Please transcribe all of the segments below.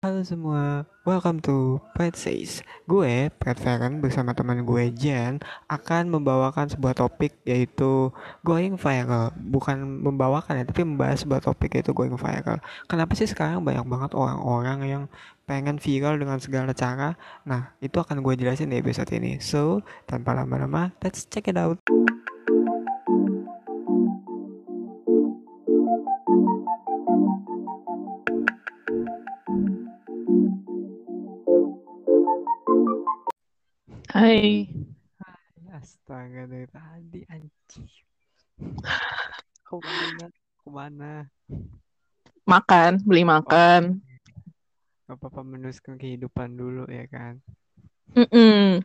Halo semua, welcome to Pet Says. Gue, Pet Feren bersama teman gue Jen akan membawakan sebuah topik yaitu going viral. Bukan membawakan ya, tapi membahas sebuah topik yaitu going viral. Kenapa sih sekarang banyak banget orang-orang yang pengen viral dengan segala cara? Nah, itu akan gue jelasin di episode ini. So, tanpa lama-lama, let's check it out. Hai, Astaga dari tadi anjing. Ke mana? Ke mana? makan, beli makan. Gak apa-apa meneruskan kehidupan dulu ya kan. Mm-mm.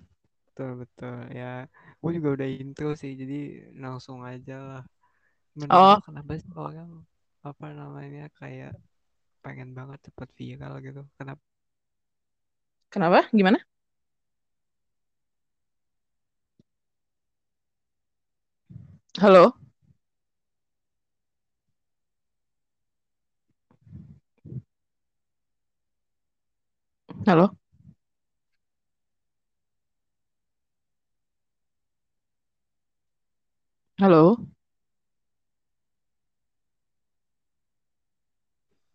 Betul betul ya. Gue juga udah intro sih jadi langsung aja lah. Menurut Oh, kenapa sih orang apa namanya kayak pengen banget cepet viral gitu? Kenapa? kenapa? Gimana? Halo, halo, halo,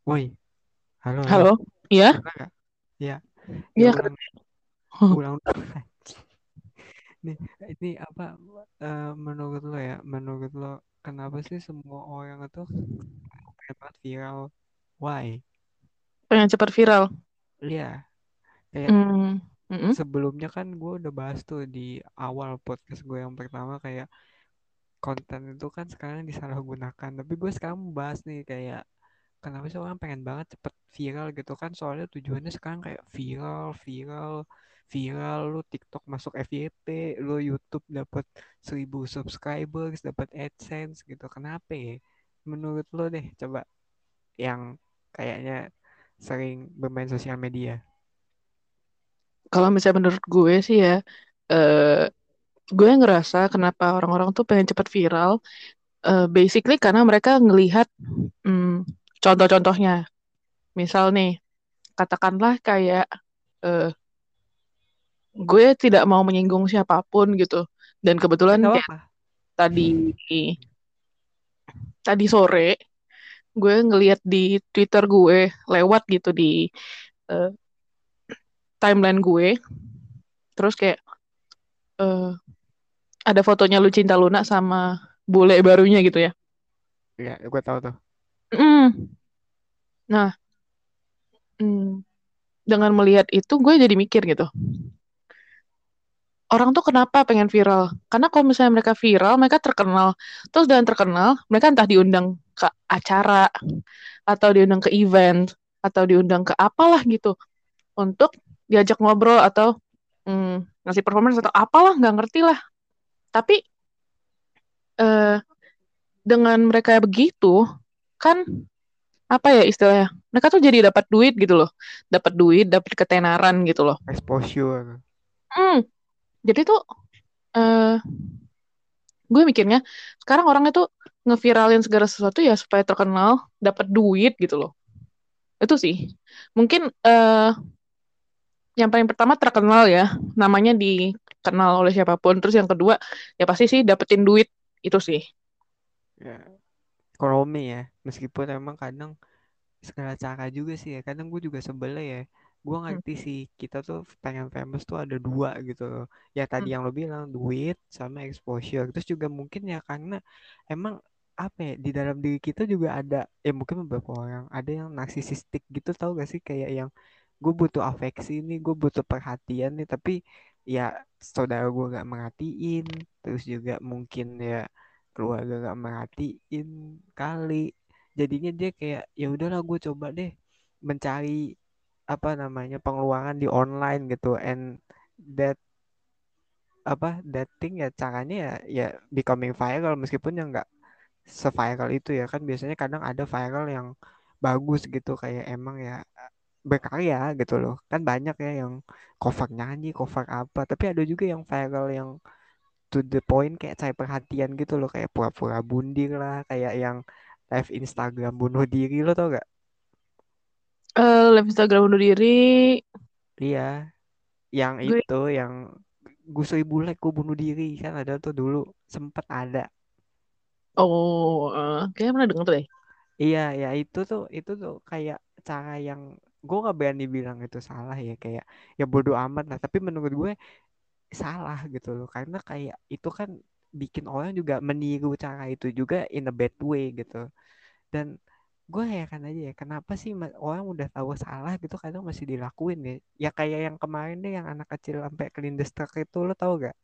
Woi, halo halo. halo. Iya, Dengar nggak? Ya, ya iya. ulang ulang dulu. Nih, ini apa eh, menurut lo ya? Menurut lo kenapa sih semua orang itu banget viral? Why? Pengen cepat viral. Iya, kayak Hmm, mm-mm. sebelumnya kan gue udah bahas tuh di awal podcast gue yang pertama kayak konten itu kan sekarang disalahgunakan. Tapi gue sekarang bahas nih kayak kenapa sih orang pengen banget cepet viral gitu kan? Soalnya tujuannya sekarang kayak viral, viral, viral. Lu TikTok masuk FYP, lu YouTube dapat 1000 subscribers, dapat AdSense gitu. Kenapa ya? Menurut lo deh, coba yang kayaknya sering bermain sosial media. Kalau misalnya menurut gue sih ya, eh, gue ngerasa kenapa orang-orang tuh pengen cepat viral, eh, basically karena mereka ngelihat hmm, contoh-contohnya. Misal nih, katakanlah kayak eh, gue tidak mau menyinggung siapa pun gitu. Dan kebetulan kayak tadi tadi sore gue ngeliat di Twitter gue lewat gitu di eh, timeline gue terus kayak eh, ada fotonya Lucinta Luna sama bule barunya gitu ya Ya, gue tahu tuh. Mm. nah mm, dengan melihat itu gue jadi mikir gitu orang tuh kenapa pengen viral? Karena kalau misalnya mereka viral mereka terkenal. Terus dengan terkenal mereka entah diundang ke acara atau diundang ke event atau diundang ke apalah gitu. Untuk diajak ngobrol atau mm, ngasih performance atau apalah nggak ngerti lah. Tapi eh, dengan mereka begitu kan apa ya istilahnya? Mereka tuh jadi dapat duit gitu loh. Dapat duit dapat ketenaran gitu loh. Exposure. Hmm, jadi tuh eh gue mikirnya sekarang orang itu ngeviralin segala sesuatu ya supaya terkenal dapat duit gitu loh itu sih mungkin eh yang paling pertama terkenal ya namanya dikenal oleh siapa pun terus yang kedua ya pasti sih dapetin duit itu sih Ya, ekonomi ya. Meskipun emang kadang segala cara juga sih ya. Kadang gue juga sebel ya. Gue Hmm, ngerti sih kita tuh pengen famous tuh ada dua gitu loh. Ya hmm. tadi yang lo bilang duit sama exposure. Terus juga mungkin ya karena emang apa ya di dalam diri kita juga ada ya mungkin beberapa orang ada yang narsisistik gitu tau gak sih kayak yang gue butuh afeksi nih gue butuh perhatian nih tapi ya saudara gue gak merhatiin terus juga mungkin ya keluarga gak merhatiin kali jadinya dia kayak ya udahlah gue coba deh mencari apa namanya pengeluaran di online gitu. And that apa dating ya caranya ya ya becoming viral. Meskipun yang nggak se-viral itu ya kan biasanya kadang ada viral yang bagus gitu. Kayak emang ya berkarya gitu loh. Kan banyak ya yang cover nyanyi cover apa. Tapi ada juga yang viral yang to the point kayak cari perhatian gitu loh. Kayak pura-pura bundir lah kayak yang live Instagram bunuh diri lo tau gak Eh, live Instagram bunuh diri. iya. Yang Gue, itu yang Gusoi Bulek gue bunuh diri kan ada tuh dulu. Sempet ada. Oh, eh, kayaknya pernah denger tuh deh. iya ya itu tuh itu tuh kayak cara yang gue gak berani bilang itu salah ya kayak ya bodoh amat lah. Tapi menurut gue salah gitu loh. Karena kayak itu kan bikin orang juga meniru cara itu juga in a bad way gitu. Dan gue heran aja ya kenapa sih orang udah tahu salah gitu kadang masih dilakuin ya ya kayak yang kemarin deh yang anak kecil sampai kelindes truk itu lo tau gak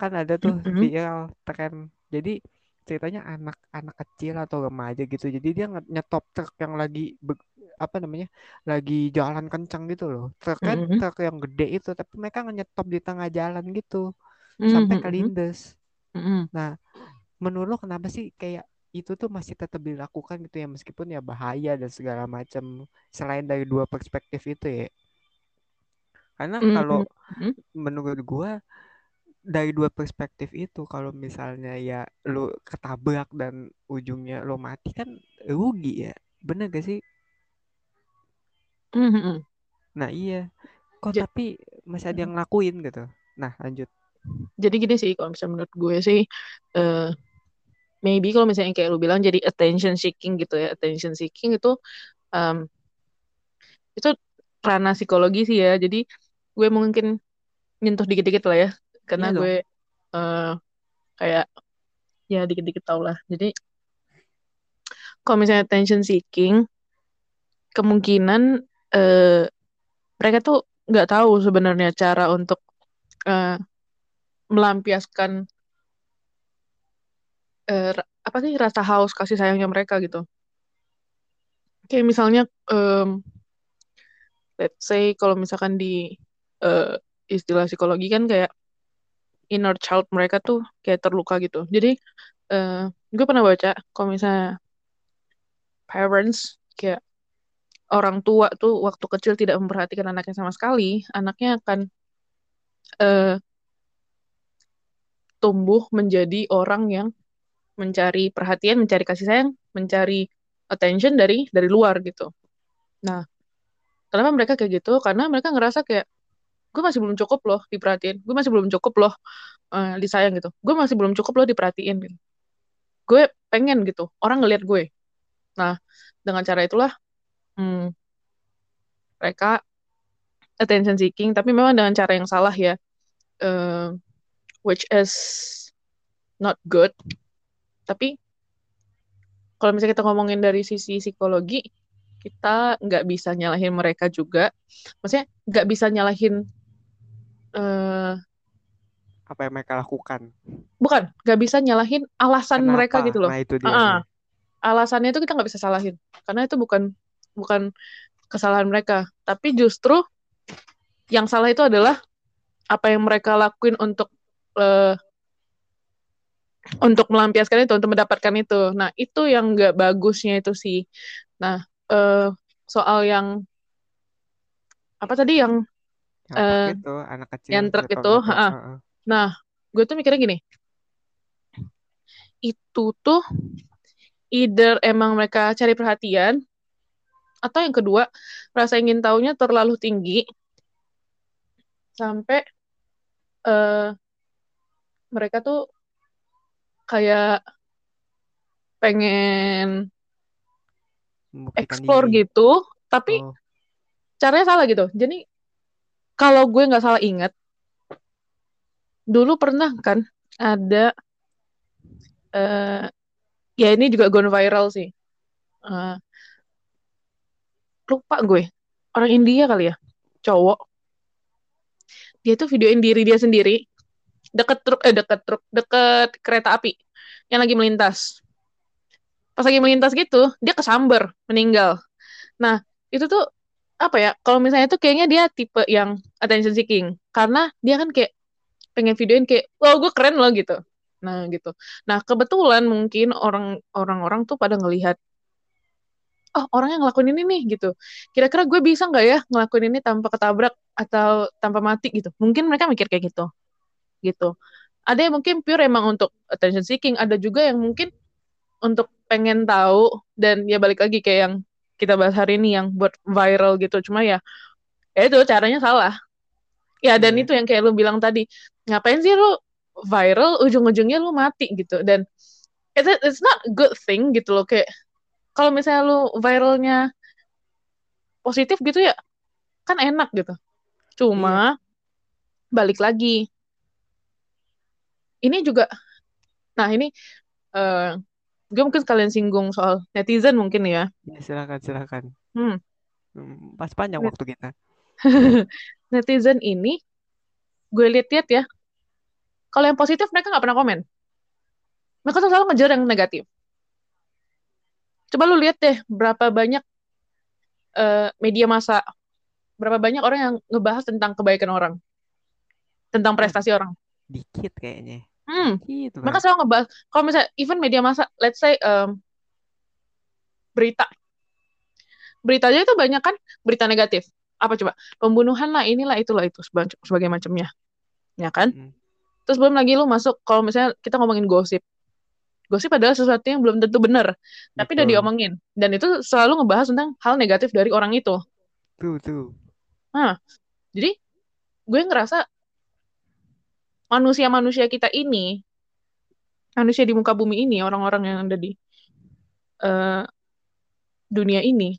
kan ada tuh Mm-mm. viral tren jadi ceritanya anak-anak kecil atau remaja gitu jadi dia nyetop truk yang lagi apa namanya lagi jalan kencang gitu loh truk kan Mm-mm. truk yang gede itu tapi mereka nyetop di tengah jalan gitu sampai Mm-mm. kelindes Mm-mm. nah menurut lo kenapa sih kayak itu tuh masih tetap dilakukan gitu ya meskipun ya bahaya dan segala macam selain dari dua perspektif itu ya. Karena kalau Mm-mm. menurut gua dari dua perspektif itu kalau misalnya ya lu ketabrak dan ujungnya lo mati kan rugi ya bener gak sih? Mm-mm. nah iya. Kok Ja- tapi masih ada yang ngelakuin gitu? Nah lanjut. Jadi gini sih, kalau misalnya menurut gue sih, eh maybe kalau misalnya kayak lu bilang jadi attention seeking gitu ya, attention seeking itu em, itu ranah psikologi sih ya. Jadi gue mungkin nyentuh dikit-dikit lah ya, karena iya gue eh, kayak ya dikit-dikit tau lah. Jadi kalau misalnya attention seeking, kemungkinan eh, mereka tuh nggak tahu sebenarnya cara untuk eh, melampiaskan ra- apa sih rasa haus kasih sayangnya mereka gitu. Kayak misalnya, em, let's say kalau misalkan di eh, istilah psikologi kan kayak inner child mereka tuh kayak terluka gitu. Jadi eh, gue pernah baca kalau misalnya parents kayak orang tua tuh waktu kecil tidak memperhatikan anaknya sama sekali, anaknya akan eh, tumbuh menjadi orang yang mencari perhatian, mencari kasih sayang, mencari attention dari dari luar gitu. Nah, kenapa mereka kayak gitu? Karena mereka ngerasa kayak gue masih belum cukup loh diperhatiin, gue masih belum cukup loh eh, disayang gitu, gue masih belum cukup loh diperhatiin gitu. Gue pengen gitu, orang ngelihat gue. Nah, dengan cara itulah hmm, mereka attention seeking, tapi memang dengan cara yang salah ya, eh, which is not good. Tapi kalau misalnya kita ngomongin dari sisi psikologi, kita nggak bisa nyalahin mereka juga. Maksudnya nggak bisa nyalahin, eh, apa yang mereka lakukan bukan, nggak bisa nyalahin alasan mereka kenapa gitu loh. nah itu dia Ah, sih alasannya itu kita nggak bisa salahin, karena itu bukan bukan kesalahan mereka. Tapi justru yang salah itu adalah apa yang mereka lakuin untuk eh, untuk melampiaskan itu, untuk mendapatkan itu. Nah, itu yang nggak bagusnya itu sih. Nah, eh, soal yang apa tadi yang yang truk itu anak kecil yang truk itu. Heeh. Nah, gue tuh mikirnya gini, itu tuh either emang mereka cari perhatian, atau yang kedua, rasa ingin tahunya terlalu tinggi sampai eh, mereka tuh kayak pengen membuktikan explore diri gitu, tapi oh caranya salah gitu. Jadi kalau gue nggak salah ingat, dulu pernah kan ada eh ya ini juga gone viral sih. Eh, lupa gue orang India kali ya, cowok. Dia tuh videoin diri dia sendiri deket truk eh deket truk deket kereta api yang lagi melintas. Pas lagi melintas gitu, dia kesamber, meninggal. Nah, itu tuh apa ya kalau misalnya tuh kayaknya dia tipe yang attention seeking. Karena dia kan kayak pengen videoin kayak wow gue keren loh gitu. Nah gitu. Nah kebetulan mungkin orang orang-orang tuh pada ngelihat oh orang yang ngelakuin ini nih gitu. Kira-kira gue bisa nggak ya ngelakuin ini tanpa ketabrak atau tanpa mati gitu. Mungkin mereka mikir kayak gitu gitu. Ada yang mungkin pure emang untuk attention seeking ada juga yang mungkin untuk pengen tahu dan ya balik lagi kayak yang kita bahas hari ini yang buat viral gitu. Cuma ya ya itu caranya salah. Ya dan Iya, itu yang kayak lu bilang tadi ngapain sih lu viral ujung-ujungnya lu mati gitu. Dan it's, it's not a good thing gitu loh kayak kalau misalnya lu viralnya positif gitu ya kan enak gitu. Cuma balik lagi ini juga nah ini eh gue mungkin sekalian singgung soal netizen mungkin ya iya silakan silakan. hmm Hmm, Pas panjang net- waktu kita. netizen ini gue lihat-lihat ya kalau yang positif mereka nggak pernah komen mereka tuh selalu ngejar yang negatif coba lu lihat deh berapa banyak eh, media massa berapa banyak orang yang ngebahas tentang kebaikan orang tentang prestasi orang dikit kayaknya. Hmm. Dikit mereka banget. selalu ngebahas kalau misalnya even media massa let's say em, berita. Berita aja itu banyak kan berita negatif. Apa coba? Pembunuhan lah inilah itulah itu seba- sebagai macamnya. Ya kan? Mm-mm. terus belum lagi lu masuk kalau misalnya kita ngomongin gosip. Gosip adalah sesuatu yang belum tentu benar tapi udah diomongin. Dan itu selalu ngebahas tentang hal negatif dari orang itu. Tuh, tuh. nah jadi gue ngerasa manusia-manusia kita ini manusia di muka bumi ini orang-orang yang ada di eh, dunia ini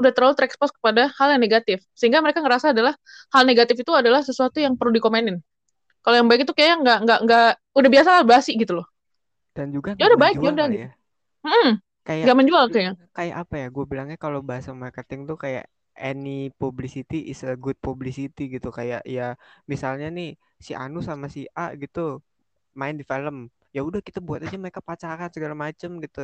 udah terlalu terekspos kepada hal yang negatif. Sehingga mereka ngerasa adalah hal negatif itu adalah sesuatu yang perlu dikomenin. Kalau yang baik itu kayaknya nggak nggak nggak udah biasa lah basi gitu loh. Dan juga ya udah baik ya menjual udah gitu. ya. Mm-mm, Kayak nggak menjual kayaknya kayak apa ya? Gue bilangnya kalau bahasa marketing tuh kayak any publicity is a good publicity gitu. Kayak ya misalnya nih si Anu sama si A gitu main di film. Ya udah kita buat aja mereka pacaran segala macem gitu.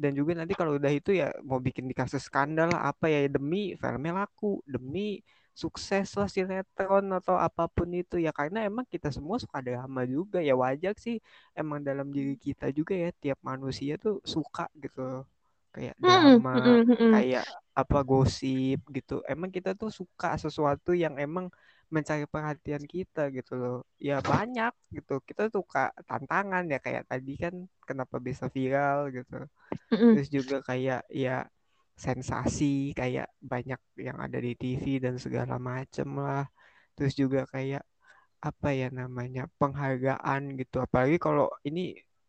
Dan juga nanti kalau udah itu ya mau bikin di kasus skandal apa ya demi filmnya laku, demi sukses lah sinetron atau apa pun itu ya karena emang kita semua suka drama juga ya wajar sih emang dalam diri kita juga ya tiap manusia tuh suka gitu kayak Mm-mm, drama mm-mm, mm-mm, kayak apa gosip gitu. Emang kita tuh suka sesuatu yang emang mencari perhatian kita gitu loh. Ya banyak gitu. Kita suka tantangan ya kayak tadi kan kenapa bisa viral gitu. Mm-mm, terus juga kayak ya sensasi kayak banyak yang ada di TV dan segala macem lah. Terus juga kayak apa ya namanya penghargaan gitu. Apalagi kalau ini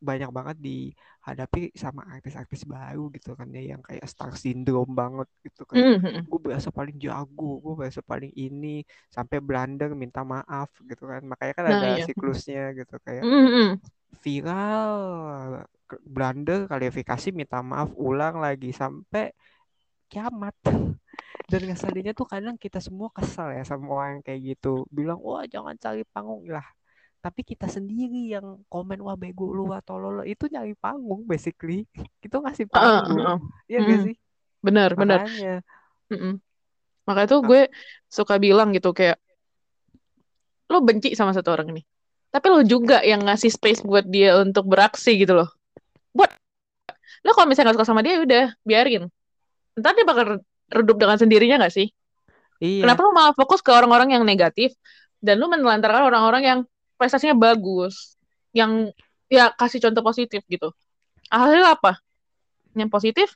banyak banget dihadapi sama artis-artis baru gitu kan ya yang kayak star syndrome banget gitu kayak mm-mm, mm-mm. gue berasa paling jago gue berasa paling ini sampai blunder minta maaf gitu kan. Makanya kan nah ada iya. siklusnya gitu kayak Mm-mm, mm-mm. viral blunder kualifikasi minta maaf ulang lagi sampai kiamat. Dan ngeselinnya tuh kadang kita semua kesal ya sama orang yang kayak gitu. Bilang wah jangan cari panggung. Lah tapi kita sendiri yang komen wah bego lu wah tolol lu." itu nyari panggung basically. Itu ngasih panggung heeh. Iya gak Mm, sih? Benar benar. Makanya. Mm-mm. makanya tuh gue suka bilang gitu kayak lo benci sama satu orang ini tapi lo juga yang ngasih space buat dia untuk beraksi gitu loh. Buat lo kalau misalnya gak suka sama dia ya udah biarin. Ntar dia bakal redup dengan sendirinya gak sih? Iya. Kenapa lo malah fokus ke orang-orang yang negatif dan lo menelantarkan orang-orang yang prestasinya bagus yang ya kasih contoh positif gitu. Hasilnya apa? Yang positif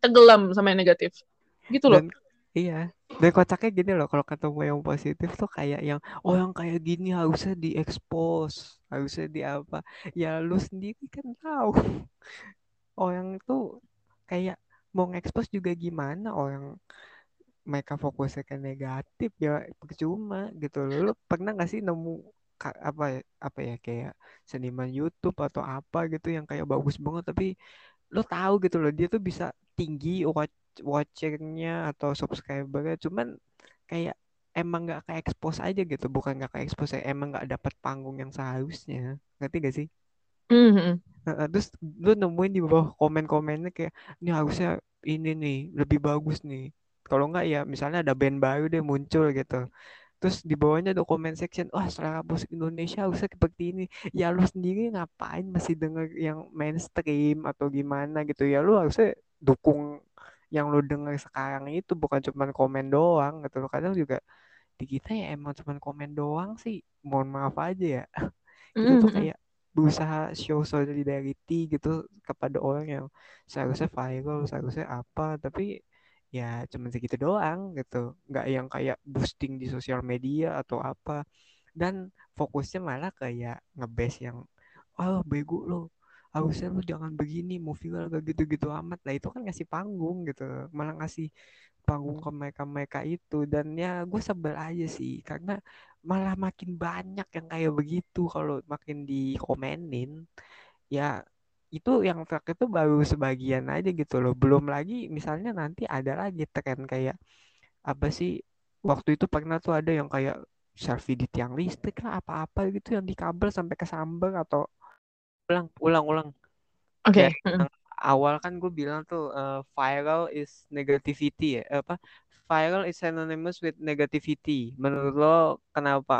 tenggelam sama yang negatif. Gitu loh. Dan iya. Dan kocaknya gini loh kalau ketemu yang positif tuh kayak yang oh yang kayak gini harusnya diekspos harusnya di apa. Ya lu sendiri kan tahu. Orang tuh kayak mau ngekspos juga gimana orang mereka fokusnya ke negatif ya percuma gitu. Loh. Lu pernah gak sih nemu apa ya, apa ya kayak seniman YouTube atau apa gitu yang kayak bagus banget tapi lo tahu gitu loh dia tuh bisa tinggi watch watchingnya atau subscribernya cuman kayak emang nggak ke expose aja gitu bukan nggak ke expose ya emang nggak dapat panggung yang seharusnya ngerti gak sih Mhm. Heeh, terus lu nemuin di bawah komen-komennya kayak ini harusnya ini nih lebih bagus nih kalau enggak ya misalnya ada band baru deh muncul gitu terus di bawahnya ada comment section wah selera musik Indonesia harusnya seperti ini. Ya lu sendiri ngapain masih denger yang mainstream atau gimana gitu? Ya lu harusnya dukung yang lu denger sekarang itu bukan cuma komen doang gitu kadang juga di kita ya emang cuma komen doang sih. Mohon maaf aja ya. Kita tuh Mm-mm. kayak berusaha show solidarity gitu kepada orang yang seharusnya viral seharusnya apa. Tapi ya cuma segitu doang gitu. Nggak yang kayak boosting di sosial media atau apa. Dan fokusnya malah kayak ngebase yang oh bego lo harusnya lu jangan begini mau viral gak gitu-gitu amat. Lah itu kan ngasih panggung gitu malah ngasih panggung ke mereka-mereka itu. Dan ya gue sebel aja sih karena malah makin banyak yang kayak begitu. Kalau makin dikomenin ya itu yang track itu baru sebagian aja gitu loh. Belum lagi misalnya nanti ada lagi tren kayak apa sih waktu itu pernah tuh ada yang kayak selfie di tiang listrik lah apa-apa gitu yang dikabel sampai ke sambar atau ulang ulang ulang. Oke. yang awal kan gue bilang tuh eh, viral is negativity ya Eh, apa viral is synonymous with negativity. Menurut lo kenapa?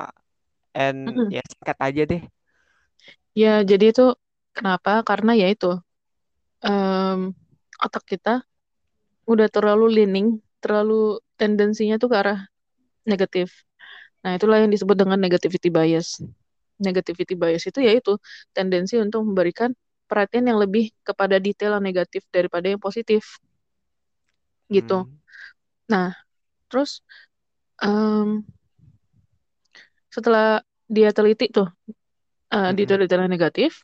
And Mm-mm. ya singkat aja deh. Ya, jadi itu kenapa? Karena ya itu em, otak kita udah terlalu leaning, terlalu tendensinya tuh ke arah negatif. Nah, itulah yang disebut dengan negativity bias. Negativity bias itu yaitu tendensi untuk memberikan perhatian yang lebih kepada detail yang negatif daripada yang positif gitu. hmm. Nah, terus em, setelah dia teliti tuh uh, Mm-mm. detail-detail yang negatif,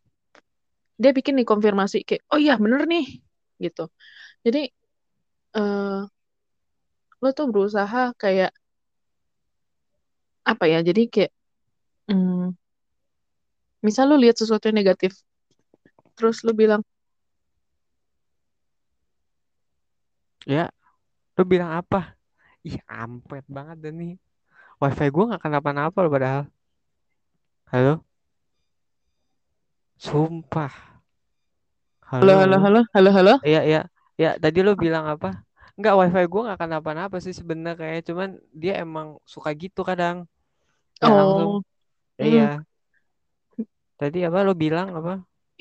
dia bikin nih konfirmasi kayak, oh iya bener nih, gitu. Jadi eh lo tuh berusaha kayak apa ya? Jadi kayak, hmm, misal lo lihat sesuatu yang negatif, terus lo bilang, ya lo bilang apa ih ampet banget dan nih wifi gue nggak kenapa-napa loh padahal halo sumpah halo, halo halo, halo halo. Iya, iya. Ya, tadi lo bilang apa? Enggak, wifi gue nggak kenapa-napa sih sebenarnya. Cuman dia emang suka gitu kadang. Ya langsung. Oh, Iya. hmm, Tadi apa lo bilang apa?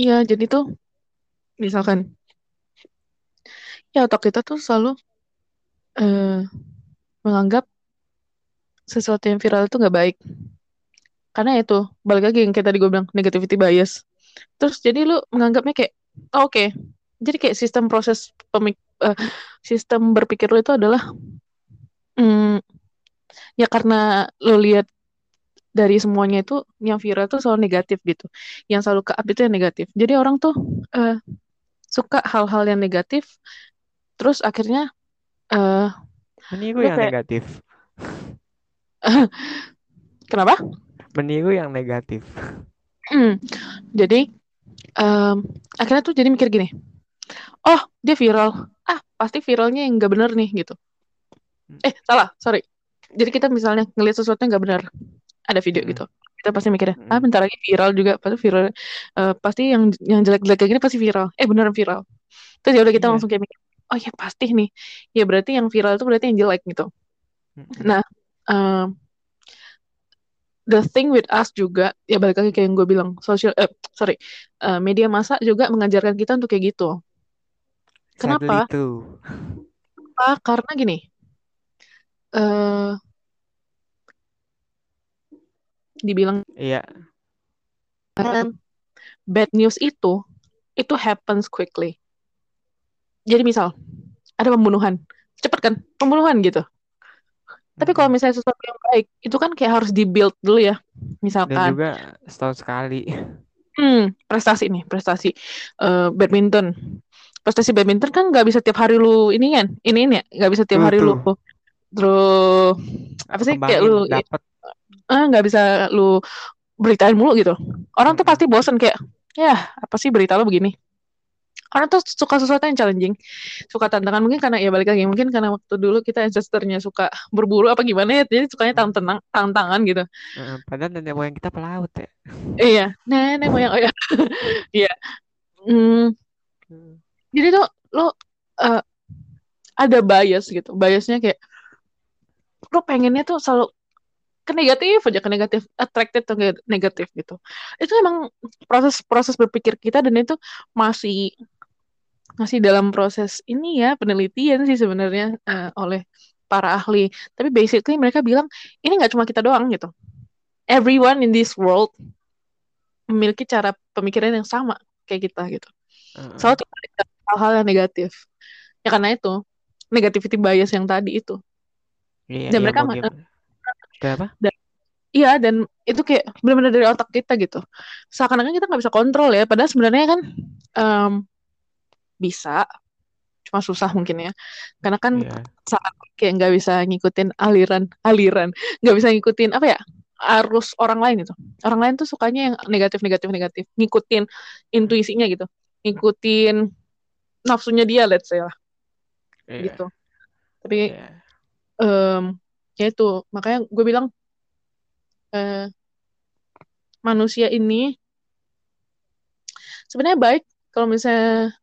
iya. Jadi tuh, misalkan, ya otak kita tuh selalu eh, menganggap sesuatu yang viral itu nggak baik. Karena itu, balik lagi yang kayak tadi gue bilang, negativity bias. Terus jadi lu menganggapnya kayak, oh, oke, jadi kayak sistem proses pemik eh, sistem berpikir lu itu adalah, hmm, ya karena lu lihat dari semuanya itu yang viral itu selalu negatif gitu, yang selalu ke up itu yang negatif. Jadi orang tuh eh, suka hal-hal yang negatif, terus akhirnya eh Meniru yang kayak, negatif. kenapa? Meniru yang negatif. Hmm, Jadi em, akhirnya tuh jadi mikir gini, oh dia viral, ah pasti viralnya yang nggak bener nih gitu. Eh salah, sorry. Jadi kita misalnya ngelihat sesuatu yang nggak bener, ada video Mm-mm. gitu, kita pasti mikirnya, ah Mm-mm. bentar lagi viral juga, pasti viral, eh, pasti yang yang jelek-jelek kayak gini pasti viral, eh beneran viral. Terus ya udah kita Iya. langsung kayak mikir, oh ya pasti nih, ya berarti yang viral itu berarti yang jelek gitu. Mm-mm. Nah, em, the thing with us juga, ya balik lagi kayak yang gue bilang, social, eh, sorry, eh, media massa juga mengajarkan kita untuk kayak gitu. Kenapa? itu. Kenapa? Karena gini, eh dibilang Iya. kan bad news itu itu happens quickly. Jadi misal ada pembunuhan, cepet kan pembunuhan gitu. Tapi kalau Mm-mm. misalnya sesuatu yang baik, itu kan kayak harus di-build dulu ya. Dan Misalkan, juga setahun sekali. hmm, prestasi nih, prestasi eh, badminton. Prestasi badminton kan nggak bisa tiap hari lu ini kan, ini ini ya, nggak bisa tiap Tuh hari lu tuh. terus apa sih kayak Kembangin lu dapat. ah nggak bisa lu beritain mulu gitu. Orang tuh Mm-mm. pasti bosen kayak, ya apa sih berita lu begini. Orang tuh suka sesuatu yang challenging, suka tantangan mungkin karena ya balik lagi mungkin karena waktu dulu kita ancestornya suka berburu apa gimana ya, jadi sukanya Mm. tantangan tantangan gitu. Padahal nenek moyang kita pelaut ya. Iya, nenek moyang oh ya, iya. Hmm, Mm. jadi tuh lo eh, ada bias gitu biasnya kayak lo pengennya tuh selalu ke negatif aja ke negatif attracted to negatif gitu itu emang proses proses berpikir kita dan itu masih masih dalam proses ini ya penelitian sih sebenarnya uh, oleh para ahli. Tapi basically mereka bilang ini nggak cuma kita doang gitu. Everyone in this world memiliki cara pemikiran yang sama kayak kita gitu. Selalu hal-hal yang negatif. Ya karena itu negativity bias yang tadi itu. Iya, dan iya, mereka Kenapa? Dan, iya dan itu kayak benar-benar dari otak kita gitu. Seakan-akan kita nggak bisa kontrol ya. Padahal sebenarnya kan um, bisa, cuma susah mungkin ya. Karena kan yeah. saat kayak nggak bisa ngikutin aliran aliran, nggak bisa ngikutin apa ya arus orang lain itu. Orang lain tuh sukanya yang negatif negatif negatif, ngikutin intuisinya gitu, ngikutin nafsunya dia let's say lah, yeah. gitu. Tapi yeah. um, ya itu makanya gue bilang eh, manusia ini sebenarnya baik kalau misalnya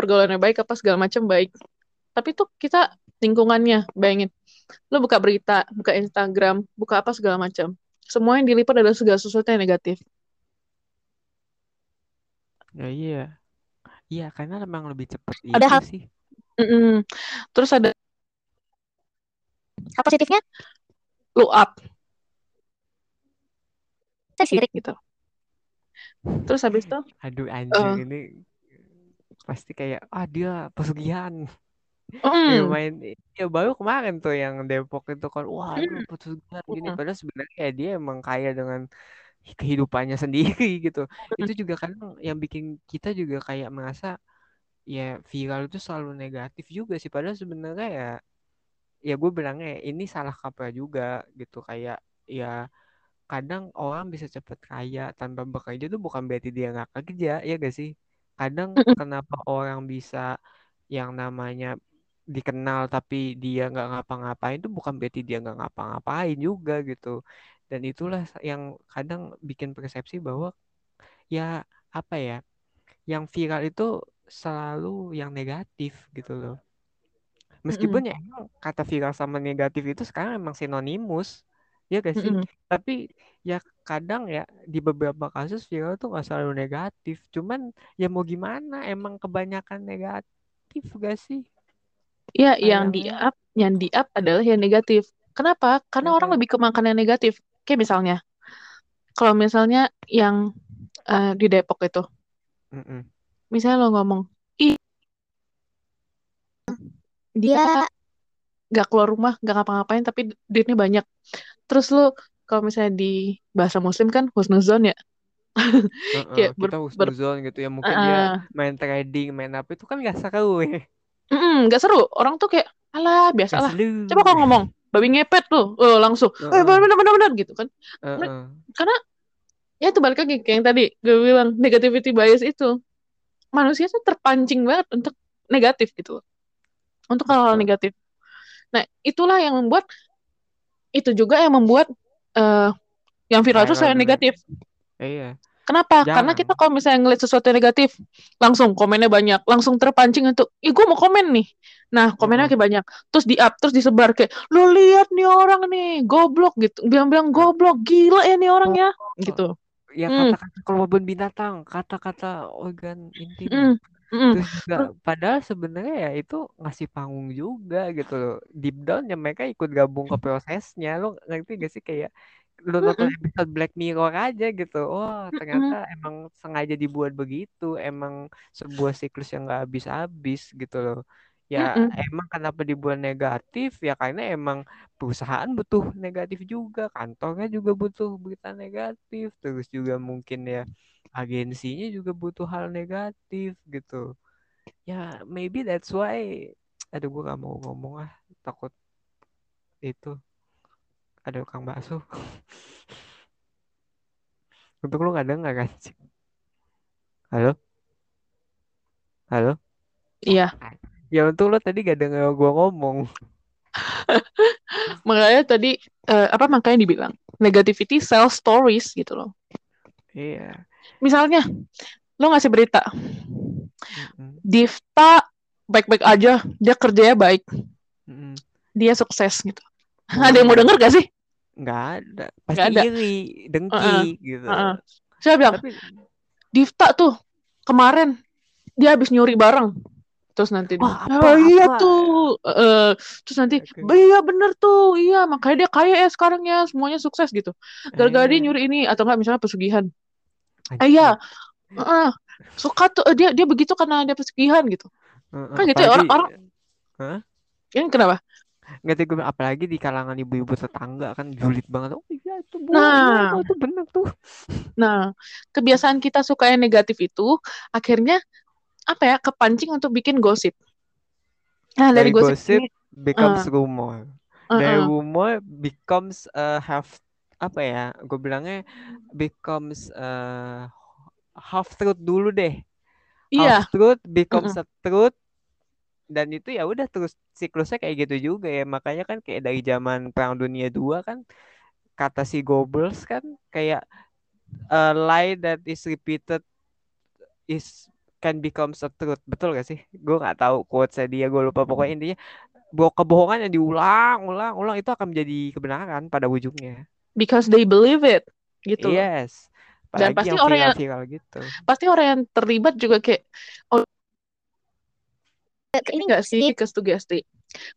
pergaulannya baik apa segala macam baik. Tapi tuh kita lingkungannya bayangin. Lo buka berita buka Instagram buka apa segala macam. Semua yang diliput adalah segala sesuatu yang negatif. Ya iya. Iya karena memang lebih cepat ada hal sih. Mm -mm. terus ada Hal positifnya? Lu up. Saya sirik gitu. Terus habis itu? Aduh anjir uh, ini pasti kayak ah dia pesugihan. Mm. ya main ya baru kemarin tuh yang Depok itu kan wah mm. pesugihan gini mm. padahal sebenarnya ya dia emang kaya dengan kehidupannya sendiri gitu. Mm. Itu juga kan yang bikin kita juga kayak merasa ya viral itu selalu negatif juga sih padahal sebenarnya ya ya gue bilangnya ini salah kaprah juga gitu kayak ya kadang orang bisa cepet kaya tanpa bekerja tuh bukan berarti dia nggak kerja ya gak sih kadang kenapa orang bisa yang namanya dikenal tapi dia nggak ngapa-ngapain itu bukan berarti dia nggak ngapa-ngapain juga gitu. Dan itulah yang kadang bikin persepsi bahwa ya apa ya yang viral itu selalu yang negatif gitu loh. Meskipun ya emang kata viral sama negatif itu sekarang emang sinonimus, ya gak sih? Tapi ya kadang ya di beberapa kasus viral tuh gak selalu negatif. Cuman ya mau gimana, emang kebanyakan negatif gak sih? Iya, yang di up, yang di up adalah yang negatif. Kenapa? Karena orang lebih ke makan yang negatif. Kayak misalnya, kalau misalnya yang uh, di Depok itu, Mm-mm. misalnya lo ngomong, ih dia nggak keluar rumah nggak ngapa-ngapain tapi duitnya banyak terus lu kalau misalnya di bahasa muslim kan husnuzon ya. Uh-uh, kayak kita husnuzon gitu ya mungkin uh, dia main trading main apa itu kan nggak seru ya. Nggak seru. Orang tuh kayak alah biasa lah coba kalau ngomong babi ngepet tuh. Oh, langsung uh-uh. eh benar benar benar gitu kan. Uh-uh. karena ya itu balik lagi kayak yang tadi gue bilang negativity bias itu. Manusia tuh terpancing banget untuk negatif gitu untuk hal-hal negatif. Nah, itulah yang membuat itu juga yang membuat uh, yang viral itu saya negatif. Iya. Kenapa? Jangan. Karena kita kalau misalnya ngeliat sesuatu yang negatif, langsung komennya banyak, langsung terpancing untuk, ih gue mau komen nih. Nah, komennya mm -hmm. kayak banyak. Terus di up, terus disebar kayak, lu lihat nih orang nih, goblok gitu. Bilang-bilang goblok, gila ya nih orangnya, oh, gitu. Ya hmm. kata-kata mm. kelompok binatang, kata-kata organ intim. Mm. Mm. Terus padahal sebenarnya ya itu ngasih panggung juga gitu loh. Deep down ya mereka ikut gabung ke prosesnya. Lo ngerti gak sih kayak lo nonton episode Black Mirror aja gitu. Oh ternyata emang sengaja dibuat begitu. Emang sebuah siklus yang gak habis-habis gitu loh. Ya emang kenapa dibuat negatif? Ya karena emang perusahaan butuh negatif juga, kantornya juga butuh berita negatif, terus juga mungkin ya agensinya juga butuh hal negatif gitu. Ya maybe that's why aduh gue gak mau ngomong ah takut itu ada kang bakso. Untuk lo gak denger kan? Halo? Halo? Iya ya untuk lo tadi gak denger gue ngomong makanya tadi uh, apa makanya dibilang negativity sell stories gitu loh iya misalnya lo ngasih berita Difta baik-baik aja, dia kerjanya baik, dia sukses gitu. Oh. Ada yang mau denger gak sih? nggak ada pasti Nggak ada. iri dengki Uh-uh. gitu Uh-uh. Saya bilang, tapi Difta tuh kemarin dia habis nyuri barang. Terus nanti Wah, apa, "Oh, iya apa?" tuh. Eh, terus nanti, Oke. iya bener tuh, iya makanya dia kaya ya sekarang ya, semuanya sukses gitu. Gara-gara dia Eh, nyuri ini atau enggak misalnya pesugihan. Ah, iya, Heeh. suka tuh eh, dia dia begitu karena dia pesugihan gitu. Kan gitu ya, orang-orang- Ini kenapa? nggak tahu gue apalagi di kalangan ibu-ibu tetangga kan julid banget oh iya itu bu Nah. iya, itu benar tuh Nah, kebiasaan kita suka yang negatif itu akhirnya apa ya kepancing untuk bikin gosip. Nah, dari, Dari gosip, gosip, ini, becomes Uh. rumor uh-uh. dari rumor becomes uh, half apa ya gue bilangnya becomes uh, half truth dulu deh iya, half truth becomes a truth dan itu ya udah terus siklusnya kayak gitu juga ya makanya kan kayak dari zaman perang dunia 2 kan kata si Goebbels kan kayak a lie that is repeated is can becomes a truth betul gak sih gue nggak tahu quotes dia gue lupa pokoknya intinya bahwa kebohongan yang diulang ulang ulang itu akan menjadi kebenaran pada ujungnya because they believe it gitu. yes Dan apalagi pasti yang orang yang- gitu Pasti orang yang terlibat juga kayak oh ini gak sih sugesti.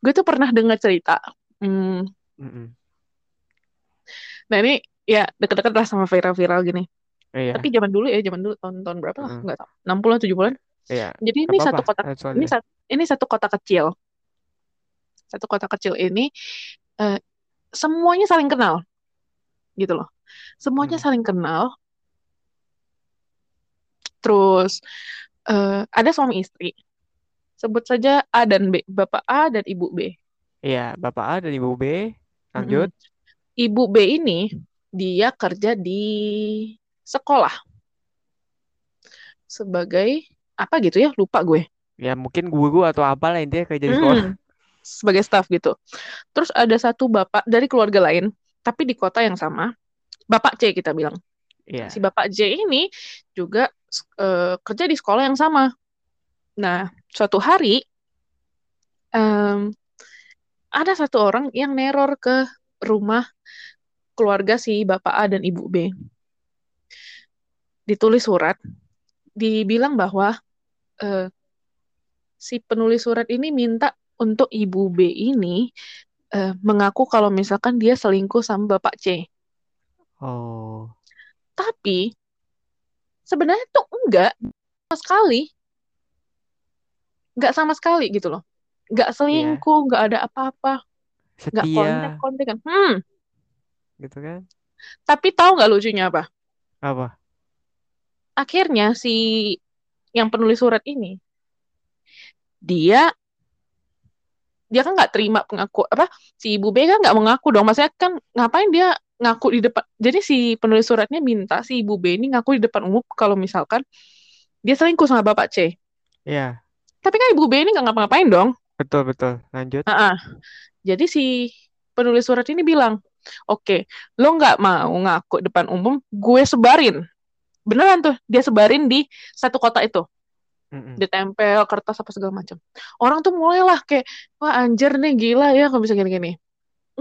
Gue tuh pernah dengar cerita. Hmm, Mm-mm. nah ini ya deket-deket lah sama viral-viral gini. Iya Tapi zaman dulu ya, zaman dulu tahun-tahun berapa lah, Mm-mm. nggak tahu. 60-an 70-an. iya Jadi ini Nggak satu kota ini satu ini satu kota kecil. Satu kota kecil ini eh, semuanya saling kenal. Gitu loh. Semuanya Hmm. saling kenal. Terus eh, ada suami istri. Sebut saja A dan B, Bapak A dan Ibu B. Iya, Bapak A dan Ibu B. Lanjut. Ibu B ini dia kerja di sekolah sebagai apa gitu ya, lupa gue. Ya mungkin guru atau apalah intinya kerja di sekolah. Hmm, sebagai staff gitu. Terus ada satu bapak dari keluarga lain, tapi di kota yang sama. Bapak C kita bilang. Iya. Si Bapak J ini juga eh, kerja di sekolah yang sama. Nah, suatu hari em, ada satu orang yang neror ke rumah keluarga si Bapak A dan Ibu B. Ditulis surat, dibilang bahwa eh, si penulis surat ini minta untuk Ibu B ini eh, mengaku kalau misalkan dia selingkuh sama Bapak C. Oh. Tapi sebenarnya tuh enggak sama sekali. Enggak sama sekali gitu loh. Enggak selingkuh, enggak ada apa-apa. Enggak Setia kontak-kontak kan. Hmm, gitu kan. tapi tahu nggak lucunya apa? Apa? Akhirnya si yang penulis surat ini dia dia kan nggak terima pengaku apa si ibu B kan nggak mengaku dong maksudnya kan ngapain dia ngaku di depan jadi si penulis suratnya minta si ibu B ini ngaku di depan umum kalau misalkan dia selingkuh sama bapak C Iya, tapi kan ibu B ini nggak ngapa-ngapain dong betul betul. Lanjut. Ah, ah. jadi si penulis surat ini bilang oke lo nggak mau ngaku depan umum gue sebarin beneran tuh dia sebarin di satu kota itu Mm-mm. ditempel kertas apa segala macam. Orang tuh mulailah kayak wah anjir nih gila ya kalau bisa gini-gini.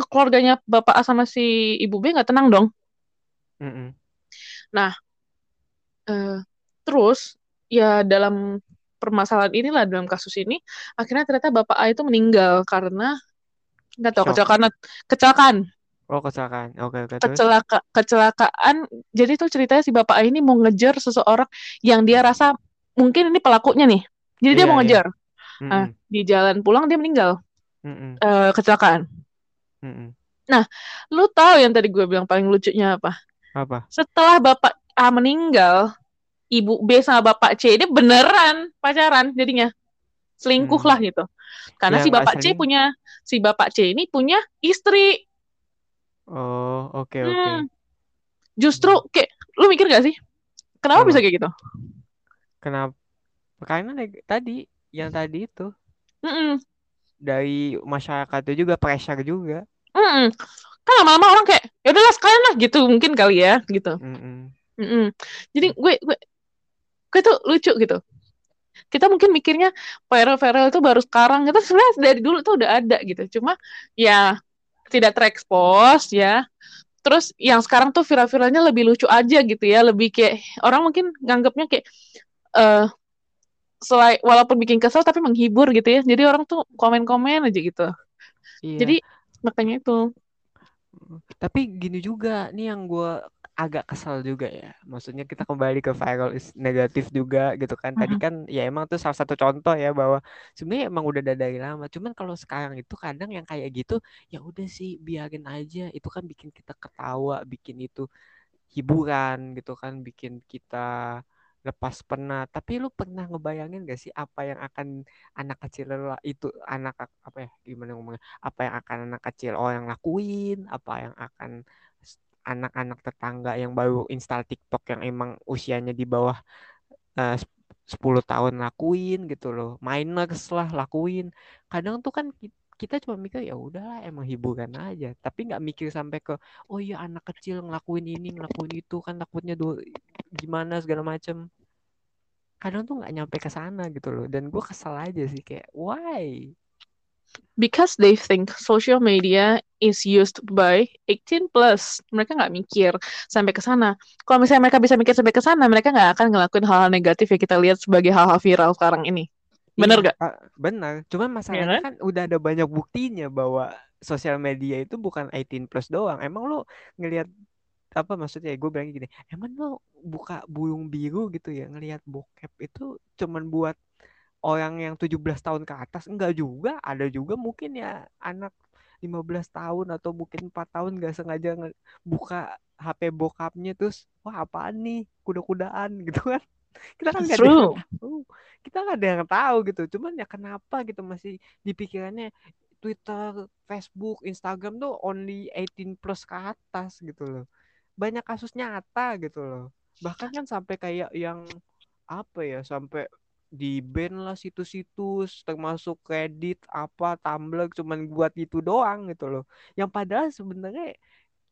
Keluarganya bapak A sama si ibu B nggak tenang dong. Mm-mm. Eh, terus ya dalam permasalahan inilah dalam kasus ini akhirnya ternyata bapak A itu meninggal karena nggak tahu Shock. kecelakaan kecelakaan Oh kecelakaan. Oke oke terus. kecelaka kecelakaan jadi tuh ceritanya si bapak A ini mau ngejar seseorang yang dia rasa mungkin ini pelakunya nih jadi dia Iya, mau iya. ngejar Mm-mm. di jalan pulang dia meninggal Mm-mm. eh, kecelakaan Mm-mm. Lu tahu yang tadi gue bilang paling lucunya apa? Apa? Setelah bapak A meninggal, ibu B sama bapak C ini beneran pacaran jadinya. Selingkuh Hmm. lah gitu. Karena Ya, si bapak C punya si bapak C ini punya istri. Oh oke oke. Hmm. Justru kayak lu mikir gak sih? Kenapa Apa? bisa kayak gitu? Kenapa? Karena tadi yang tadi itu Mm-mm. dari masyarakat itu juga pressure juga. Mm-mm. Kan lama-lama orang kayak ya udahlah sekalian lah gitu mungkin kali ya gitu. Mm-mm. Mm-mm. Jadi gue gue gue tuh lucu gitu. kita mungkin mikirnya viral-viral itu baru sekarang itu sebenarnya dari dulu tuh udah ada gitu cuma ya tidak terekspos ya. Terus yang sekarang tuh viral-viralnya lebih lucu aja gitu ya lebih kayak orang mungkin nganggapnya kayak uh, selain walaupun bikin kesel tapi menghibur gitu ya. Jadi orang tuh komen-komen aja gitu. Iya. jadi makanya itu. Tapi gini juga nih yang gue agak kesal juga ya. Maksudnya kita kembali ke viral is negatif juga gitu kan. Tadi kan ya emang tuh salah satu contoh ya bahwa sebenarnya emang udah dari lama. Cuman kalau sekarang itu kadang yang kayak gitu ya udah sih biarin aja. Itu kan bikin kita ketawa, bikin itu hiburan gitu kan, bikin kita lepas penat. Tapi lu pernah ngebayangin gak sih apa yang akan anak kecil itu anak apa ya gimana ngomongnya? Apa yang akan anak kecil oh yang lakuin, apa yang akan anak-anak tetangga yang baru install TikTok yang emang usianya di bawah uh, 10 tahun lakuin gitu loh. Miners lah lakuin. Kadang tuh kan kita cuma mikir ya udahlah emang hiburan aja. Tapi nggak mikir sampai ke oh iya anak kecil ngelakuin ini ngelakuin itu kan takutnya do gimana segala macem. Kadang tuh nggak nyampe ke sana gitu loh. Dan gue kesel aja sih kayak why because they think social media is used by 18 plus. Mereka nggak mikir sampai ke sana. Kalau misalnya mereka bisa mikir sampai ke sana, mereka nggak akan ngelakuin hal-hal negatif yang kita lihat sebagai hal-hal viral sekarang ini. Bener iya, gak? Bener. Cuman masalahnya ya, kan? kan udah ada banyak buktinya bahwa sosial media itu bukan 18 plus doang. Emang lo ngelihat apa maksudnya gue bilang gini, emang lo buka burung biru gitu ya ngelihat bokep itu cuman buat orang yang 17 tahun ke atas enggak juga. Ada juga mungkin ya anak 15 tahun atau mungkin 4 tahun gak sengaja buka HP bokapnya terus wah apaan nih? Kuda-kudaan gitu kan. Kita kan gak ada yang tahu. Kita gak ada yang tahu gitu. Cuman ya kenapa gitu masih dipikirannya Twitter, Facebook, Instagram tuh only 18 plus ke atas gitu loh. Banyak kasus nyata gitu loh. Bahkan kan sampai kayak yang apa ya sampai di ban lah situs-situs termasuk kredit apa Tumblr cuman buat itu doang gitu loh. Yang padahal sebenarnya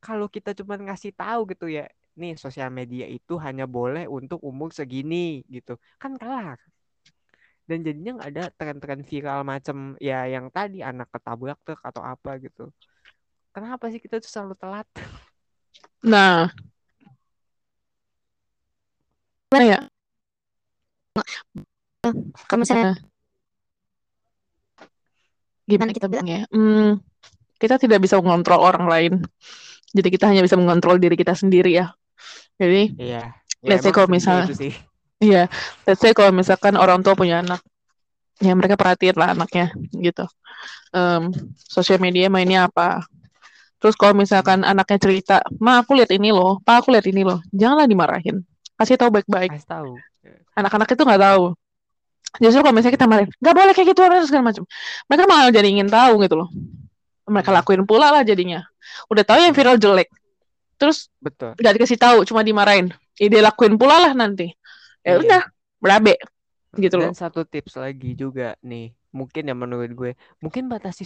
kalau kita cuman ngasih tahu gitu ya nih sosial media itu hanya boleh untuk umur segini gitu. Kan kelar. Dan jadinya nggak ada tren-tren viral macam ya yang tadi anak ketabrak truk atau apa gitu. Kenapa sih kita tuh selalu telat? Nah. Nah ya kalau misalnya gimana kita bilang. ya hmm, kita tidak bisa mengontrol orang lain. Jadi kita hanya bisa mengontrol diri kita sendiri ya. Jadi iya. Ya, let's say kalau misalnya iya let's say kalau misalkan orang tua punya anak ya mereka perhatiin lah anaknya gitu. Um, sosial media mainnya apa? Terus kalau misalkan anaknya cerita ma aku lihat ini loh. Pak aku lihat ini loh. Janganlah dimarahin. Kasih tahu baik-baik. Kasih tahu. Anak-anak itu nggak tahu justru kalau misalnya kita malah nggak boleh kayak gitu harus segala macam. Mereka malah jadi ingin tahu gitu loh. Mereka lakuin pula lah jadinya. Udah tahu yang viral jelek. Terus betul. nggak dikasih tahu cuma dimarahin. Ide lakuin pula lah nanti. Ya iya. udah berabe gitu dan loh. satu tips lagi juga nih mungkin ya menurut gue. Mungkin batasi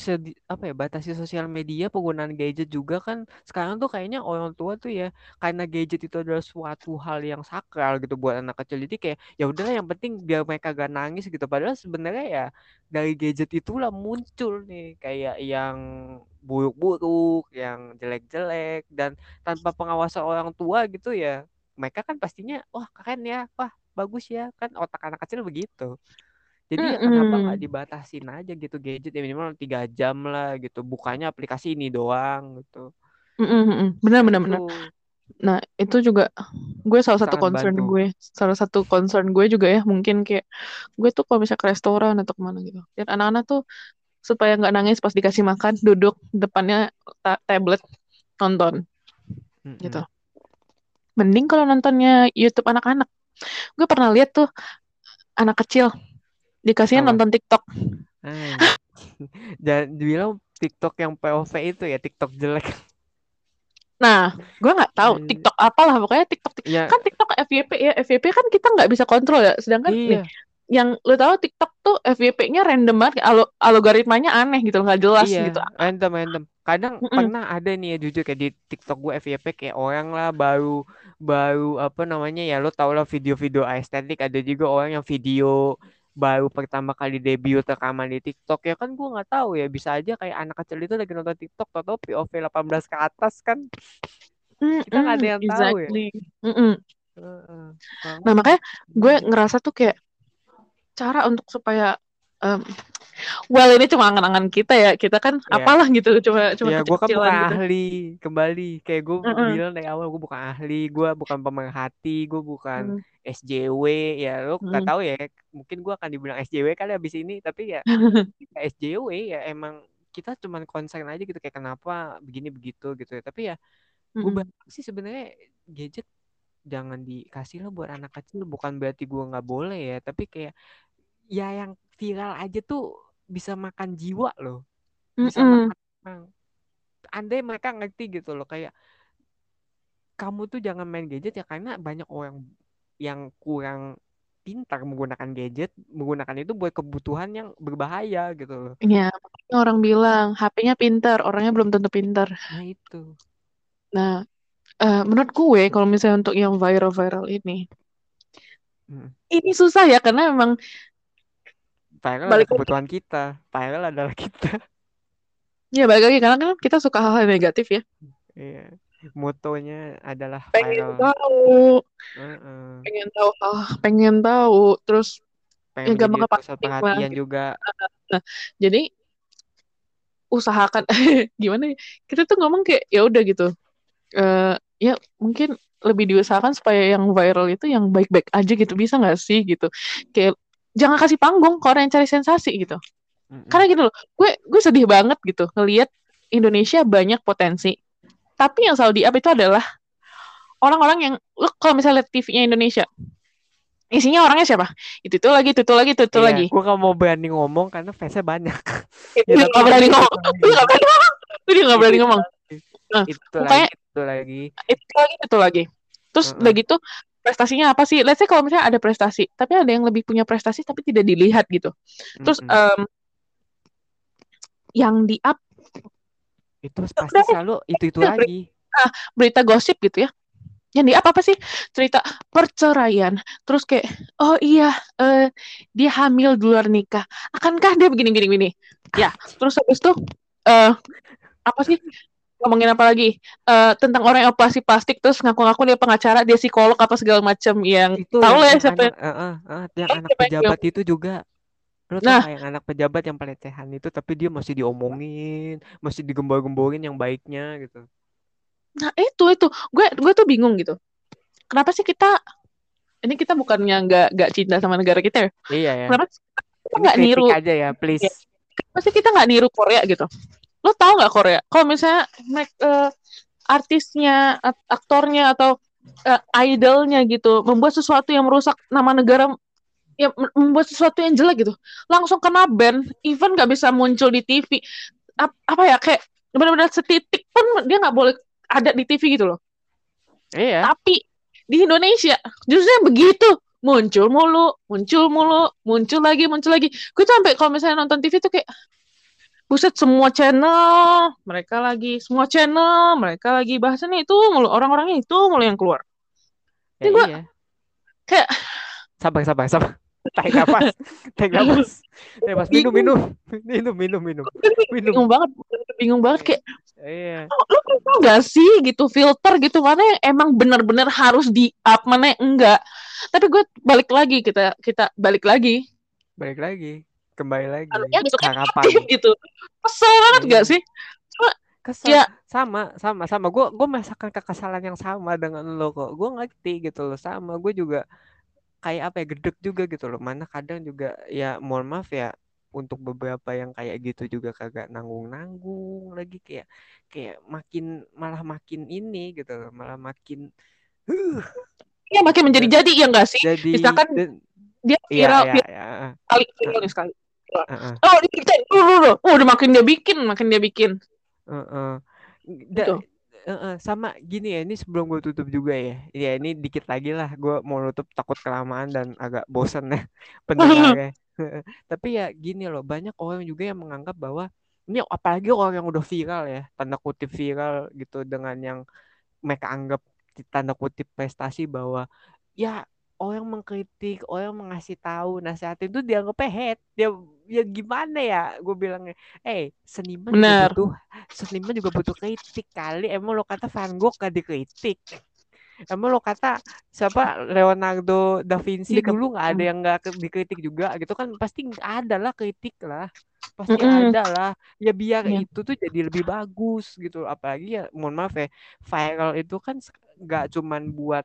apa ya batasi sosial media penggunaan gadget juga kan sekarang tuh kayaknya orang tua tuh ya karena gadget itu adalah suatu hal yang sakral gitu buat anak kecil. Jadi kayak ya udahlah yang penting biar mereka gak nangis gitu. Padahal sebenarnya ya dari gadget itulah muncul nih kayak yang buruk-buruk yang jelek-jelek dan tanpa pengawasan orang tua gitu ya mereka kan pastinya wah keren ya wah bagus ya kan otak anak kecil begitu jadi mm -hmm. ya kenapa nggak dibatasin aja gitu gadget ya minimal tiga jam lah gitu. Bukannya aplikasi ini doang gitu. Mm -hmm. Benar benar benar. Nah itu juga gue salah satu Sangat concern bantu. gue, salah satu concern gue juga ya mungkin kayak gue tuh kalau bisa ke restoran atau ke mana gitu, dan anak-anak tuh supaya nggak nangis pas dikasih makan duduk depannya ta tablet nonton mm -hmm. gitu. Mending kalau nontonnya YouTube anak-anak. Gue pernah lihat tuh anak kecil dikasihnya nonton TikTok. Jangan dibilang TikTok yang POV itu ya TikTok jelek. Nah, gue nggak tahu hmm. TikTok apalah pokoknya TikTok, ya. kan TikTok FYP ya FYP kan kita nggak bisa kontrol ya. Sedangkan iya. nih, yang lo tahu TikTok tuh FYP-nya random banget, alo algoritmanya aneh gitu nggak jelas iya, gitu. Random random. Kadang mm -mm. pernah ada nih ya jujur kayak di TikTok gue FYP kayak orang lah baru baru apa namanya ya lo tau lah video-video estetik ada juga orang yang video baru pertama kali debut rekaman di TikTok ya kan gue nggak tahu ya bisa aja kayak anak kecil itu lagi nonton TikTok atau POV 18 ke atas kan kita nggak ada yang tahu ya exactly. Mm-mm. Heeh. Nah makanya gue ngerasa tuh kayak cara untuk supaya em, well ini cuma angan-angan kita ya kita kan Iya. apalah gitu cuma cuma Ya, gue kan bukan gitu. ahli kembali. Kayak gue Mm-mm. bilang dari awal gue bukan ahli, gue bukan pemerhati, gue bukan Mm. SJW. Ya lo nggak Mm. tahu ya, mungkin gue akan dibilang SJW kali habis ini. Tapi ya ya SJW ya emang kita cuman concern aja gitu kayak kenapa begini begitu gitu ya. Tapi ya gue berharap sih sebenarnya gadget jangan dikasih lah buat anak kecil. Bukan berarti gue nggak boleh ya, tapi kayak ya yang viral aja tuh bisa makan jiwa loh, bisa Mm-mm. makan andai mereka ngerti gitu loh kayak kamu tuh jangan main gadget ya karena banyak orang yang kurang pintar menggunakan gadget menggunakan itu buat kebutuhan yang berbahaya gitu loh Ya, makanya orang bilang HP-nya pintar, orangnya belum tentu pintar. nah itu Nah, eh, menurut gue kalau misalnya untuk yang viral-viral ini, Hmm. ini susah ya karena memang viral balik kebutuhan kita viral adalah kita ya balik lagi karena kan kita suka hal-hal negatif ya. iya motonya adalah Pengen viral tahu, Heeh. pengen tahu, ah, pengen tahu, terus pengen ya gampang pusat kepancing lah. perhatian juga Nah, jadi usahakan gimana ya? Kita tuh ngomong kayak ya udah gitu. Eh ya mungkin lebih diusahakan supaya yang viral itu yang baik-baik aja gitu bisa nggak sih gitu. Kayak jangan kasih panggung ke orang yang cari sensasi gitu. Mm-mm. Karena gitu loh, gue gue sedih banget gitu ngelihat Indonesia banyak potensi. Tapi yang selalu di-up itu adalah orang-orang yang lu kalau misalnya lihat TV-nya Indonesia isinya orangnya siapa? Itu itu lagi, itu itu lagi, itu itu Iya, lagi. gue gak mau berani ngomong karena fansnya banyak. Itu Ya, nggak berani ngomong. lagi. Itu nggak berani ngomong. Itu dia nggak berani Itu ngomong. lagi. Nah, Itu lagi, itu lagi. itu lagi itu lagi terus Heeh. udah gitu prestasinya apa sih let's say kalau misalnya ada prestasi tapi ada yang lebih punya prestasi tapi tidak dilihat gitu terus Mm-mm. em, yang di up itu pasti udah selalu itu-itu udah, lagi. berita gosip gitu ya. Yang di up apa sih? Cerita perceraian. Terus kayak oh iya eh, dia hamil di luar nikah. Akankah dia begini begini begini? Ya terus habis itu eh apa sih? Ngomongin apa lagi? Eh tentang orang yang operasi plastik terus ngaku-ngaku dia pengacara dia psikolog apa segala macam yang Itu tahu lah ya siapa anak, eh, eh, eh, yang Eh, anak siapa yang pejabat itu juga. Lo tau Nah, yang anak pejabat yang pelecehan itu tapi dia masih diomongin, masih digembor-gemborin yang baiknya gitu. nah itu itu gue gue tuh bingung gitu. Kenapa sih kita ini kita bukannya nggak nggak cinta sama negara kita ya? Iya ya. Kenapa sih kita Ini nggak kritik niru? aja ya, please. Kenapa sih kita nggak niru Korea gitu? Lo tau nggak Korea? Kalau misalnya make, eh, artisnya, at- aktornya atau eh, idolnya gitu membuat sesuatu yang merusak nama negara, ya mem- membuat sesuatu yang jelek gitu, langsung kena ban, even nggak bisa muncul di TV. Ap- apa ya kayak benar-benar setitik pun dia nggak boleh ada di TV gitu loh. Iya. Tapi di Indonesia justru yang begitu muncul mulu, muncul mulu, muncul lagi, muncul lagi. Gue tuh sampai kalau misalnya nonton TV tuh kayak buset semua channel mereka lagi, semua channel mereka lagi bahasannya itu mulu, orang-orangnya itu mulu yang keluar. Ya Ini gue iya. kayak Sabar, sabar, sabar. Tarik nafas. Tarik nafas. Tarik nafas. Minum, minum. Minum, minum, minum. Minum. bingung banget, bingung banget kayak Iya. oh, lu bisa nggak sih gitu filter gitu mana yang emang benar-benar harus di up mana yang enggak. Tapi gue balik lagi kita kita balik lagi Balik lagi. Kembali lagi. besoknya Harapan. gitu. Kesel banget Iya. gak sih? Cuma Kesel. ya Sama, sama, sama. Gue gue merasakan kekesalan yang sama dengan lo kok. Gue ngerti gitu loh. Sama. Gue juga kayak apa ya gedek juga gitu loh. Mana kadang juga ya mohon maaf ya untuk beberapa yang kayak gitu juga kagak nanggung-nanggung lagi kayak kayak makin malah makin ini gitu loh. Malah makin ya makin menjadi dan jadi ya enggak sih? jadi Misalkan dan dia iya viral iya viral iya sekali, viral Heeh, nih sekali. heeh, Oh, diceritain dulu dulu. Oh, udah makin dia bikin, makin dia bikin. heeh. Da- Gitu. Heeh, sama gini ya ini sebelum gue tutup juga ya. Ya ini dikit lagi lah gue mau nutup takut kelamaan dan agak bosan ya pendengarnya. Tapi ya gini loh banyak orang juga yang menganggap bahwa ini apalagi orang yang udah viral ya tanda kutip viral gitu dengan yang mereka anggap tanda kutip prestasi bahwa ya orang mengkritik orang mengasih tahu nasihatin itu dianggapnya hate dia ya gimana ya gue bilangnya eh seniman juga Benar. butuh seniman juga butuh kritik kali emang lo kata Van Gogh gak dikritik emang lo kata siapa Leonardo da Vinci dulu nggak ada Hmm. yang nggak dikritik juga gitu kan pasti ada lah kritik lah pasti Mm-mm. ada lah ya biar Iya. itu tuh jadi lebih bagus gitu apalagi ya mohon maaf ya viral itu kan nggak cuman buat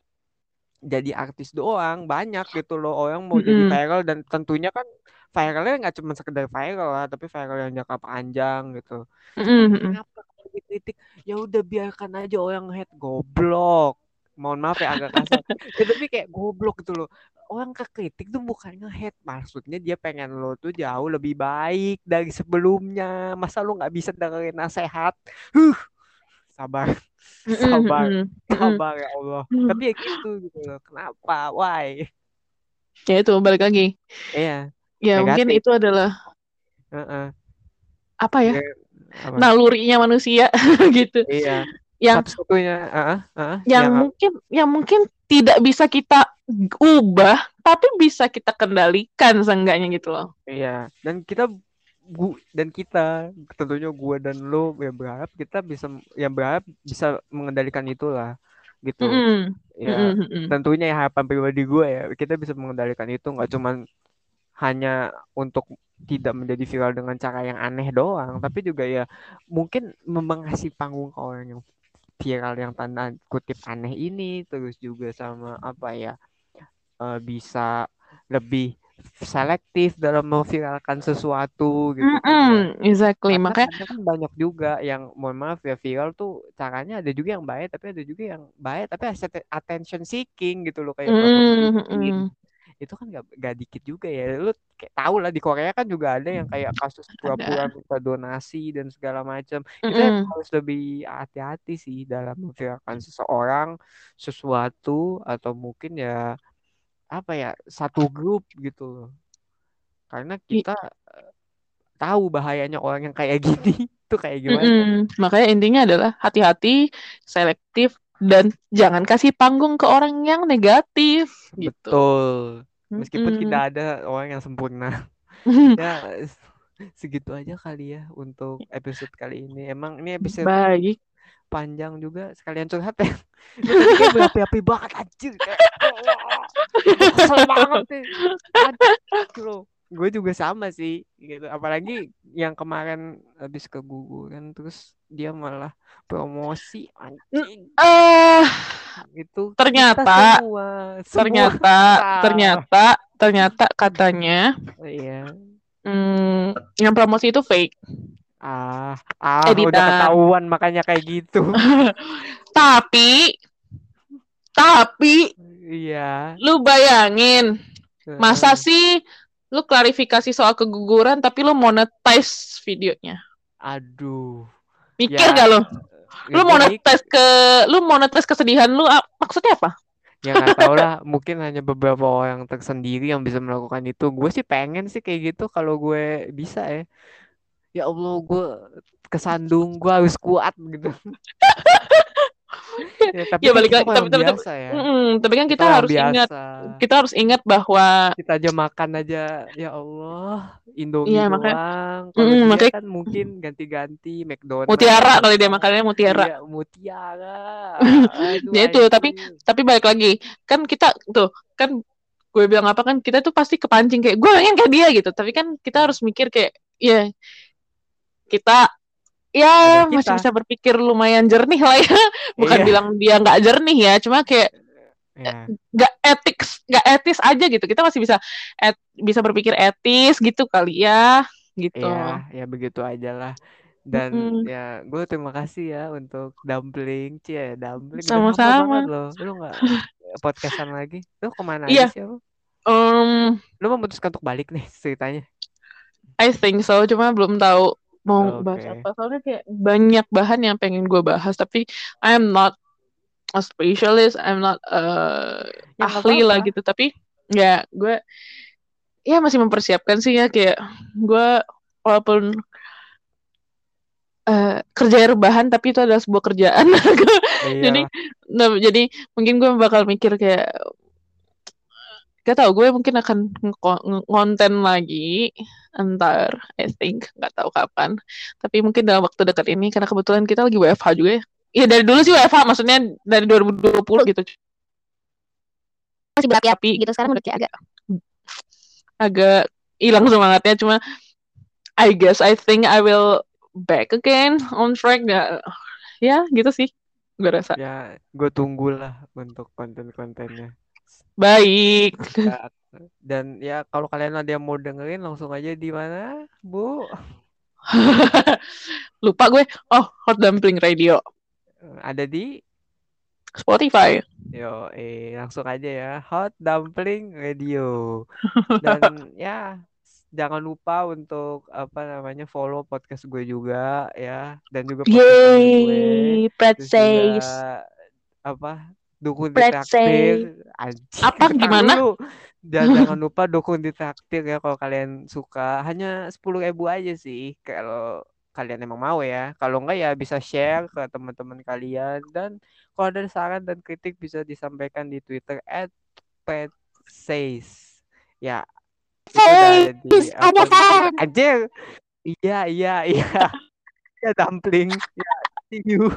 jadi artis doang banyak gitu loh. Orang mau jadi viral dan tentunya kan viralnya nggak cuma sekedar viral lah tapi viral yang jangka panjang gitu. Kenapa kalau dikritik ya udah biarkan aja orang hate goblok. Mohon maaf ya agak kasar. Ya tapi kayak goblok gitu loh. Orang kekritik tuh bukan nge-hate maksudnya dia pengen lo tuh jauh lebih baik dari sebelumnya. Masa lo nggak bisa dengerin nasihat huh sabar sabar sabar ya Allah tapi ya gitu gitu loh kenapa why Ya itu balik lagi. iya Ya mungkin Negatif. itu adalah Heeh. apa ya? Ya, apa? Nalurinya manusia gitu. iya Yang satu-satunya heeh, heeh, yang yang mungkin yang mungkin tidak bisa kita ubah tapi bisa kita kendalikan seenggaknya gitu loh. Iya, dan kita gu dan kita tentunya gua dan lo ya berharap kita bisa yang berharap bisa mengendalikan itulah gitu. Mm-mm, Ya, mm-mm, mm-mm. tentunya ya harapan pribadi gue ya kita bisa mengendalikan itu nggak cuman hanya untuk tidak menjadi viral dengan cara yang aneh doang, tapi juga ya mungkin mengasih panggung ke orang yang viral yang tanda kutip aneh ini terus juga sama apa ya eh, bisa lebih selektif dalam memviralkan sesuatu gitu. Mm-mm, exactly. Karena Makanya kan banyak juga yang mohon maaf ya viral tuh caranya ada juga yang baik tapi ada juga yang baik tapi attention seeking gitu loh kayak miskin. mm-mm. Itu kan gak, gak dikit juga ya. Lu kayak tahu lah di Korea kan juga ada yang kayak kasus pura-pura minta donasi dan segala macam. Itu yang Mm-mm. harus lebih hati-hati sih dalam memviralkan seseorang, sesuatu atau mungkin ya apa ya satu grup gitu loh. Karena I- kita eh, tahu bahayanya orang yang kayak gini itu kayak gimana. Mm-mm. Makanya intinya adalah hati-hati, selektif, dan jangan kasih panggung ke orang yang negatif gitu. Betul. Meskipun Mm-mm. tidak ada orang yang sempurna. Ya segitu aja kali ya untuk episode kali ini. Emang ini episode Baik. panjang juga sekalian curhat ya. Berapi-api banget anjir kayak "Wah, gue kesel banget nih. Aduh. Gue juga sama sih gitu. Apalagi yang kemarin habis keguguran terus dia malah promosi anjing Eh, itu ternyata, semua semua ternyata, ternyata, ternyata katanya, Iya. hmm, yang promosi itu fake. Ah, ah udah ketahuan makanya kayak gitu. Tapi, tapi, Iya. lu bayangin, masa sih lu klarifikasi soal keguguran tapi lu monetize videonya? Aduh. Mikir Ya, gak lu? ya Lu monetize ke, lu monetize kesedihan lu, maksudnya apa? ya nggak tahu lah mungkin hanya beberapa orang tersendiri yang bisa melakukan itu gue sih pengen sih kayak gitu kalau gue bisa ya ya Allah gue kesandung gue harus kuat gitu ya tapi Ya kan balik lagi, tapi, tapi, tapi, biasa ya. Mm, tapi kan kita harus ingat, biasa kita harus ingat bahwa, kita aja makan aja ya Allah Indomie iya makanya, doang. Kalau mm, makanya kan mungkin ganti-ganti McDonald mutiara kali dia makannya mutiara. iya mutiara. Aduh Ya itu, tapi anjir tapi balik lagi, kan kita tuh kan gue bilang apa kan kita tuh pasti kepancing kayak gue pengen kayak dia gitu, tapi kan kita harus mikir kayak ya kita ada ya masih kita bisa berpikir lumayan jernih lah ya, bukan iya bilang dia nggak jernih ya, cuma kayak ya nggak etik nggak etis aja gitu, kita masih bisa et, bisa berpikir etis gitu kali ya, gitu. Iya, ya begitu aja lah. Dan Mm-mm. ya, gue terima kasih ya untuk dumpling, cie, dumpling Sama-sama. loh. Lu nggak podcastan lagi? Lu ke mana Iya, sih lu? um, Lu memutuskan untuk balik nih ceritanya. I think so, cuma belum tahu mau bahas Oke. apa. Soalnya kayak banyak bahan yang pengen gue bahas, tapi I am not a specialist, I'm not uh, Ya nggak ahli lah gitu. Tapi ya gue ya masih mempersiapkan sih ya kayak gue walaupun eh, kerja rebahan tapi itu adalah sebuah kerjaan. jadi Iya, nah, jadi mungkin gue bakal mikir kayak Gak tau, gue mungkin akan ngonten lagi entar, I think, nggak tahu kapan. Tapi mungkin dalam waktu dekat ini, karena kebetulan kita lagi WFH juga ya. Iya dari dulu sih WFH, maksudnya dari 2020 gitu. Masih berapi-api gitu, sekarang udah kayak agak agak hilang semangatnya, cuma I guess I think I will back again on track. Ya, ya gitu sih, gue rasa. Ya, gue tunggulah untuk konten-kontennya. Baik. Ya, dan ya kalau kalian ada yang mau dengerin langsung aja di mana, Bu? Lupa gue. Oh, Hot Dumpling Radio. Ada di Spotify. Yo, eh langsung aja ya. Hot Dumpling Radio. Dan ya jangan lupa untuk apa namanya follow podcast gue juga ya dan juga podcast gue. Terus juga, apa dukun di traktir apa? Gimana? dan jangan lupa dukun di traktir ya kalau kalian suka. Hanya sepuluh ribu aja sih kalau kalian emang mau ya. Kalau enggak ya bisa share ke teman-teman kalian. Dan kalau ada saran dan kritik bisa disampaikan di twitter at says ya ada fan. Anjir. Iya, iya, iya. Ya dumpling. Ya, see you.